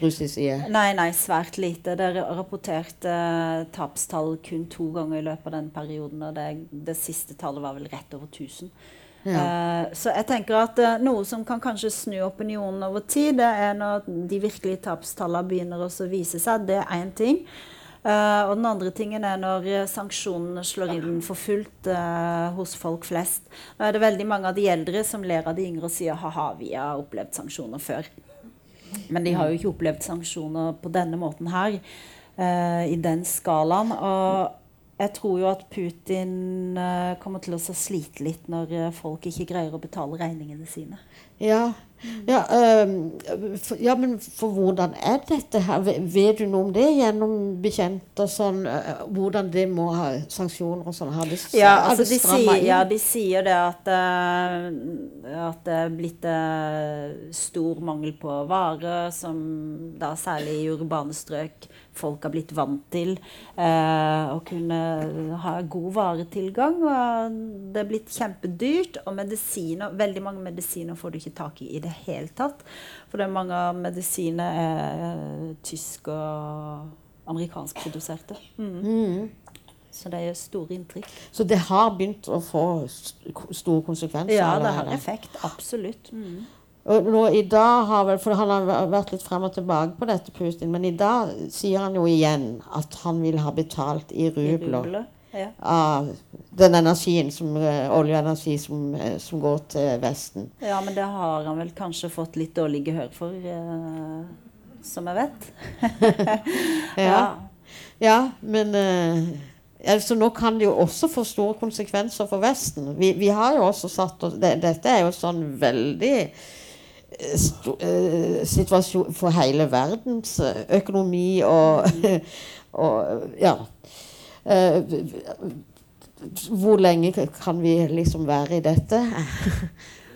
russisk side? Nei, nei, svært lite. Det er rapportert eh, tapstall kun to ganger i løpet av den perioden. Og det, det siste tallet var vel rett over 1000. Eh, så jeg tenker at eh, noe som kan kanskje snu opinionen over tid, det er når de virkelige tapstallene begynner å vise seg. Det er én ting. Eh, og den andre tingen er når eh, sanksjonene slår inn for fullt eh, hos folk flest. Nå er det veldig mange av de eldre som ler av de yngre og sier ha-ha, vi har opplevd sanksjoner før. Men de har jo ikke opplevd sanksjoner på denne måten her. I den skalaen. Og jeg tror jo at Putin kommer til å slite litt når folk ikke greier å betale regningene sine. Ja, ja, øh, for, ja, men for hvordan er dette her? Ve- Vet du noe om det gjennom bekjente og sånn? øh, hvordan det må ha sanksjoner og sånn? Har det, Ja, altså det de, sier, inn? ja, de sier det at, eh, at det er blitt eh, stor mangel på varer, som da særlig i urbane strøk folk har blitt vant til. eh, å kunne ha god varetilgang. Og det er blitt kjempedyrt. Og medisiner, veldig mange medisiner får du ikke tak i i det hele tatt. For det er mange av medisinene er eh, tysk og amerikansk produserte. Mm. Så det gjør store inntrykk. Så det har begynt å få store konsekvenser? Ja, det har effekt. Absolutt. Og nå i dag har vel, for Han har vært litt frem og tilbake på dette, Putin, men i dag sier han jo igjen at han vil ha betalt i I rubler rubler. Ja. av den energien, som, eh, olje og energi, som, eh, som går til Vesten. ja, men det har han vel kanskje fått litt dårlig gehør for, eh, som jeg vet. Ja. Ja, men eh, altså Nå kan det jo også få store konsekvenser for Vesten. Vi, vi har jo også satt oss det, Dette er jo sånn veldig situasjon for hele verdens eh, økonomi og, og Ja. Eh, hvor lenge kan vi liksom være i dette?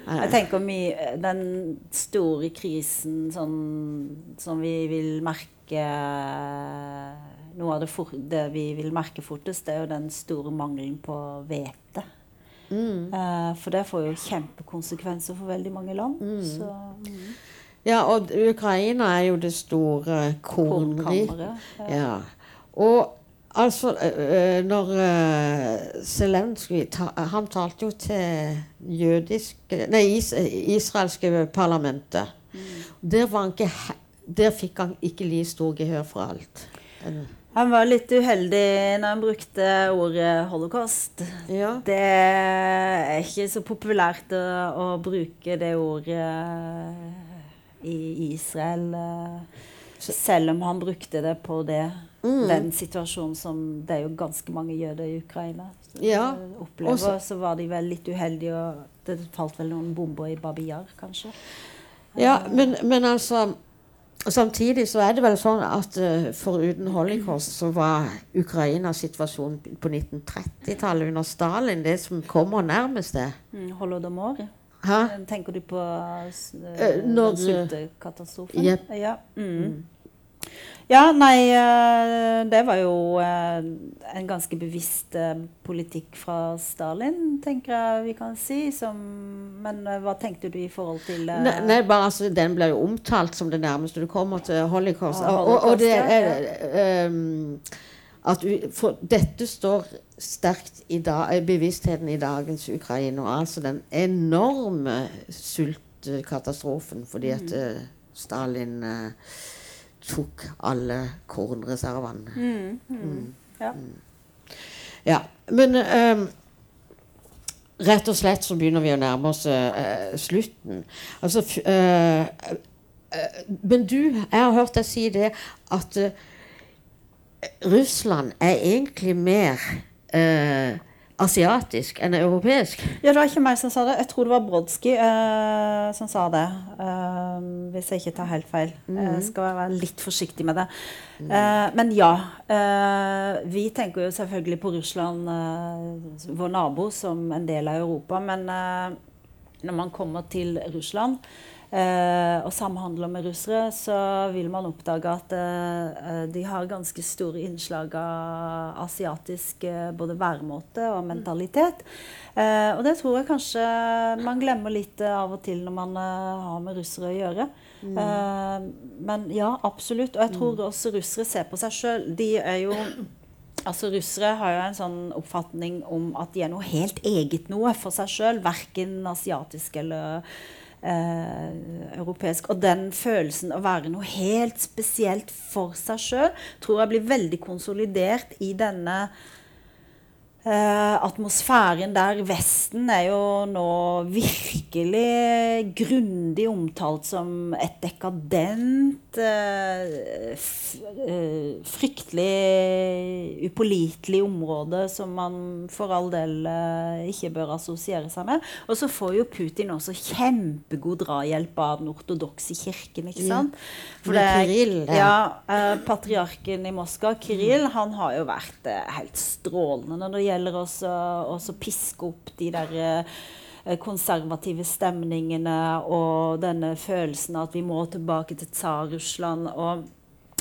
Jeg tenker mye Den store krisen sånn, som vi vil merke Noe av det, for, det vi vil merke fortest, det er jo den store mangelen på hvete. Eh, for det får jo kjempekonsekvenser for veldig mange land. Så Ja, og Ukraina er jo det store kornkammeret. Ja. Og altså Når Zelenskyj Han talte jo til jødiske Nei, is, israelske parlamentet. Der, var han ikke, der fikk han ikke like stor gehør for alt. Han var litt uheldig når han brukte ordet holocaust. Ja. Det er ikke så populært å, å bruke det ordet i Israel. eh, selv om han brukte det på det, den situasjonen som det er jo ganske mange jøder i Ukraina Ja, eh, opplever, også- så var de vel litt uheldige, og det falt vel noen bomber i Babiyar, kanskje. Ja, men, men altså Samtidig så er det vel sånn at uh, foruten holocaust så var Ukrainas situasjon på 1930-tallet under Stalin det som kommer nærmest det. Mm, Holodomor. Hæ? Tenker du på uh, når- sultekatastrofen? Yep. Ja. Mm. Ja, nei eh, Det var jo eh, en ganske bevisst eh, politikk fra Stalin, tenker jeg vi kan si. Som, men hva tenkte du i forhold til Nei, nei, bare altså, Den ble jo omtalt som det nærmeste du kommer til holocaust. Og, og, og det er um, at u- for Dette står sterkt i da, bevisstheten i dagens Ukraina. Altså den enorme sultkatastrofen fordi at mm. Stalin eh, tok alle kornreservene. Mm, mm. Ja. Ja, men um, rett og slett så begynner vi å nærme oss uh, slutten. Altså uh, eh, Men du, jeg har hørt deg si det at Russland er egentlig mer eh, asiatisk enn europeisk. Ja, det var ikke meg som sa det. Jeg tror det var Brodsky uh, som sa det. Uh, hvis jeg ikke tar helt feil. Jeg skal være litt forsiktig med det. Eh, men ja. vi tenker jo selvfølgelig på Russland, vår nabo, som en del av Europa. Men når man kommer til Russland og samhandler med russere, så vil man oppdage at eh, de har ganske store innslag av asiatisk eh, både væremåte og mentalitet. Eh, og det tror jeg kanskje man glemmer litt eh, av og til når man eh, har med russere å gjøre. Mm. men ja, absolutt. Og jeg tror også russere ser på seg sjøl. De er jo Altså Russere har jo en sånn oppfatning om at de er noe helt eget noe for seg sjøl. Verken asiatisk eller eh, europeisk. Og den følelsen å være noe helt spesielt for seg sjøl tror jeg blir veldig konsolidert i denne eh, atmosfæren der Vesten er jo nå virkelig grundig omtalt som et dekadent, eh, f eh, fryktelig upålitelig område som man for all del ikke bør assosiere seg med. Og så får jo Putin også kjempegod drahjelp av den ortodokse kirken, ikke sant? Med Kirill, ja. ja, patriarken i Moskva, Kirill, han har jo vært helt strålende når det gjelder også, å piske opp de der eh, konservative stemningene og denne følelsen av at vi må tilbake til Tsar-Russland.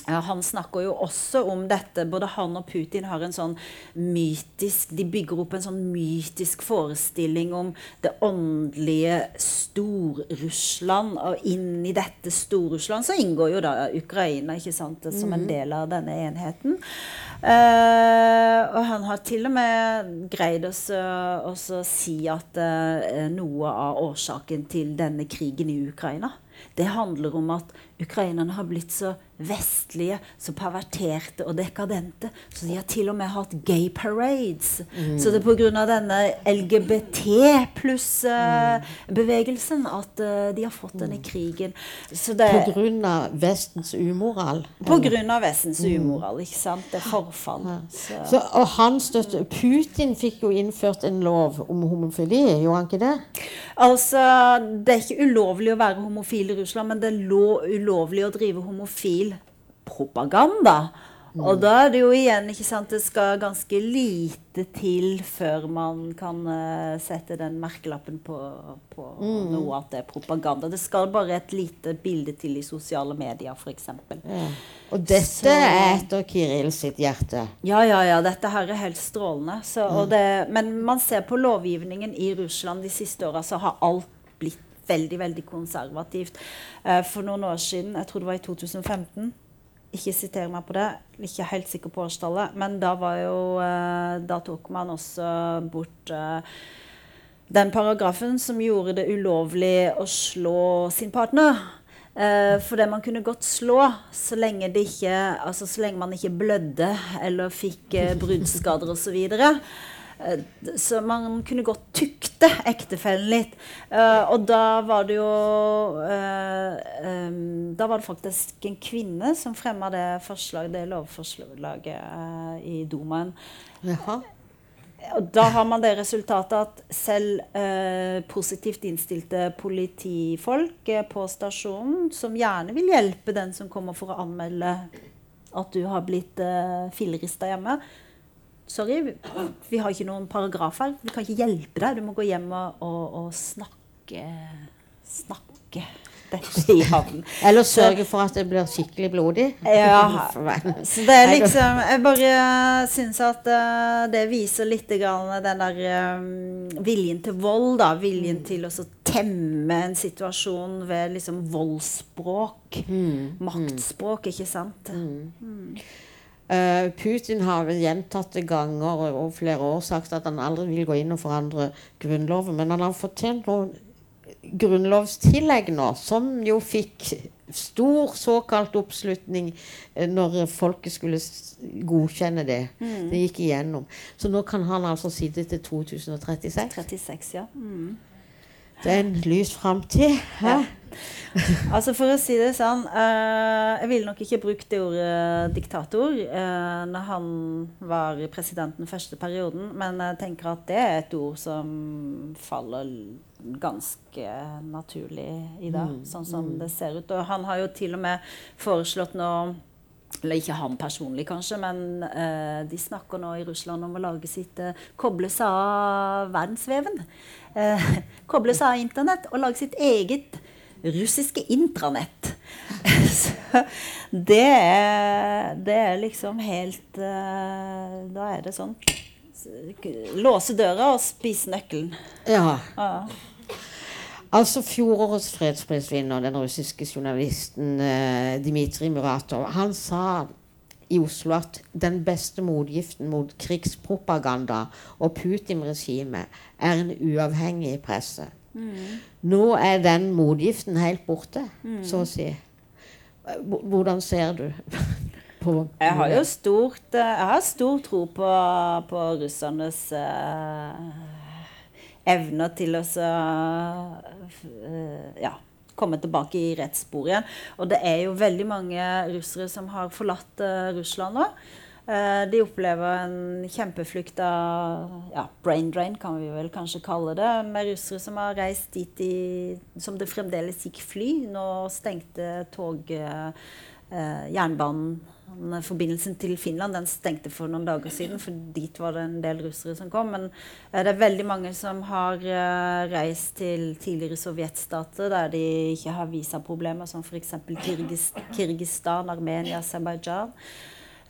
Han snakker jo også om dette. Både han og Putin har en sånn mytisk De bygger opp en sånn mytisk forestilling om det åndelige Stor-Russland. Og inn i dette Stor-Russland så inngår jo da Ukraina ikke sant, som en del av denne enheten. Uh, og han har til og med greid også si at uh, noe av årsaken til denne krigen i Ukraina det handler om at ukrainerne har blitt så vestlige, så perverterte og dekadente. Så de har til og med hatt gay parades. Så det er pga. denne LGBT pluss-bevegelsen at uh, de har fått denne krigen. Så det På grunn av Vestens umoral. på grunn av Vestens umoral, ikke sant? Det er forfall. Så. Så, og han støtte, Putin fikk jo innført en lov om homofili, gjorde han ikke det? Altså, det er ikke ulovlig å være homofil i Russland, men det er lo ulovlig å drive homofil propaganda. Og da er det jo igjen ikke sant, Det skal ganske lite til før man kan uh, sette den merkelappen på, på noe at det er propaganda. Det skal bare et lite bilde til i sosiale medier, f.eks. Og dette Så- er etter Kirill sitt hjerte. Ja, ja, ja. Dette her er helt strålende. Så, og det, men man ser på lovgivningen i Russland de siste åra, så har alt blitt veldig, veldig konservativt. Eh, for noen år siden, jeg tror det var i 2015 ikke siter meg på det, ikke helt sikker på årstallet, men da var jo eh, Da tok man også bort eh, den paragrafen som gjorde det ulovlig å slå sin partner. Eh, det man kunne godt slå så lenge, ikke, altså så lenge man ikke blødde eller fikk eh, bruddskader osv. eh, Så man kunne godt tukte ektefellen litt. Eh, og da var det jo eh, Da var det faktisk en kvinne som fremma det det lovforslaget i Dumaen. Jaha. Og da har man det resultatet at selv eh, positivt innstilte politifolk eh, på stasjonen, som gjerne vil hjelpe den som kommer for å anmelde at du har blitt eh, fillerista hjemme Sorry, vi, har ikke noen paragrafer. Vi kan ikke hjelpe deg. Du må gå hjem og, og, og snakke Snakke dette i havn. Eller sørge for at det blir skikkelig blodig. Ja. Så det er liksom Jeg bare syns at eh, det viser litt den der eh, viljen til vold, da. Viljen til å så temme en situasjon ved liksom voldsspråk. Maktspråk, ikke sant? Eh, Putin har vel gjentatte ganger og, flere år sagt at han aldri vil gå inn og forandre Grunnloven, men han har fått til noen grunnlovstillegg nå, som jo fikk stor såkalt oppslutning eh, når folket skulle godkjenne det. Det gikk igjennom. Så nå kan han altså sitte til 2036. 36, ja. Det er en lys framtid. Ja. Altså For å si det sånn uh, Jeg ville nok ikke brukt det ordet diktator uh, når han var president den første perioden, men jeg tenker at det er et ord som faller ganske naturlig i dag, sånn som det ser ut. Og han har jo til og med foreslått nå eller ikke han personlig, kanskje, men eh, de snakker nå i Russland om å lage sitt eh, Koble seg av verdensveven. Eh, koble seg av internett og lage sitt eget russiske intranett. Så det er, det er liksom helt eh, Da er det sånn Låse døra og spise nøkkelen. Ja. Ja. Altså Fjorårets fredsprisvinner, den russiske journalisten eh, Dmitrij Muratov, han sa i Oslo at den beste motgiften mot krigspropaganda og Putin-regimet er en uavhengig presse. Nå er den motgiften helt borte, så å si. Hvordan ser du på Jeg har jo stort, eh, har stor tro på, på russernes uh, evner til å så, ja, komme tilbake i rettssporet igjen. Og det er jo veldig mange russere som har forlatt eh, Russland nå. Eh, de opplever en kjempeflukt av ja, brain drain, kan vi vel kanskje kalle det. Med russere som har reist dit i, som det fremdeles gikk fly. Nå stengte tog eh, eh, jernbanen Forbindelsen til Finland den stengte for noen dager siden, for dit var det en del russere som kom. Men eh, det er veldig mange som har eh, reist til tidligere sovjetstater der de ikke har visaproblemer, som f.eks. Kirgis Kirgistan, Armenia, Aserbajdsjan.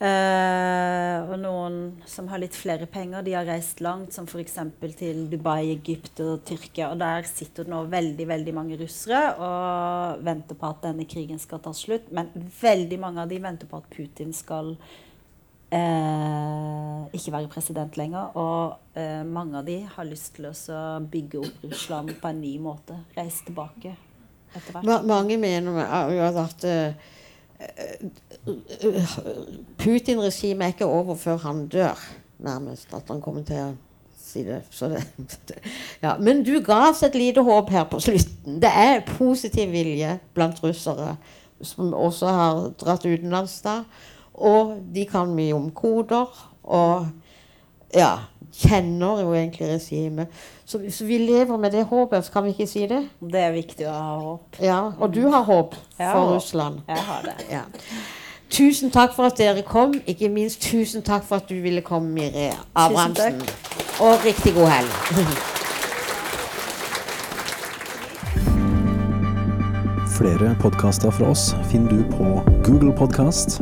Eh, og noen som har litt flere penger, de har reist langt, som f.eks. til Dubai, Egypt og Tyrkia. Og der sitter det nå veldig veldig mange russere og venter på at denne krigen skal ta slutt. Men veldig mange av de venter på at Putin skal uh, ikke være president lenger. Og uh, mange av de har lyst til å bygge opp Russland på en ny måte. Reise tilbake etter hvert. Ma mange mener at Putin-regimet er ikke over før han dør, nærmest. At han kommer til å si det. Så det ja. Men du ga oss et lite håp her på slutten. Det er positiv vilje blant russere, som også har dratt utenlands da. Og de kan mye om koder. Og ja, kjenner jo egentlig regimet. Så, så vi lever med det håpet, kan vi ikke si det? Det er viktig å ha håp. Ja, Og du har håp Jeg har for håp. Russland. Jeg har det. Ja. Tusen takk for at dere kom. Ikke minst tusen takk for at du ville komme, Mire Abrahamsen. Og riktig god helg. Flere podkaster fra oss finner du på Google Podkast,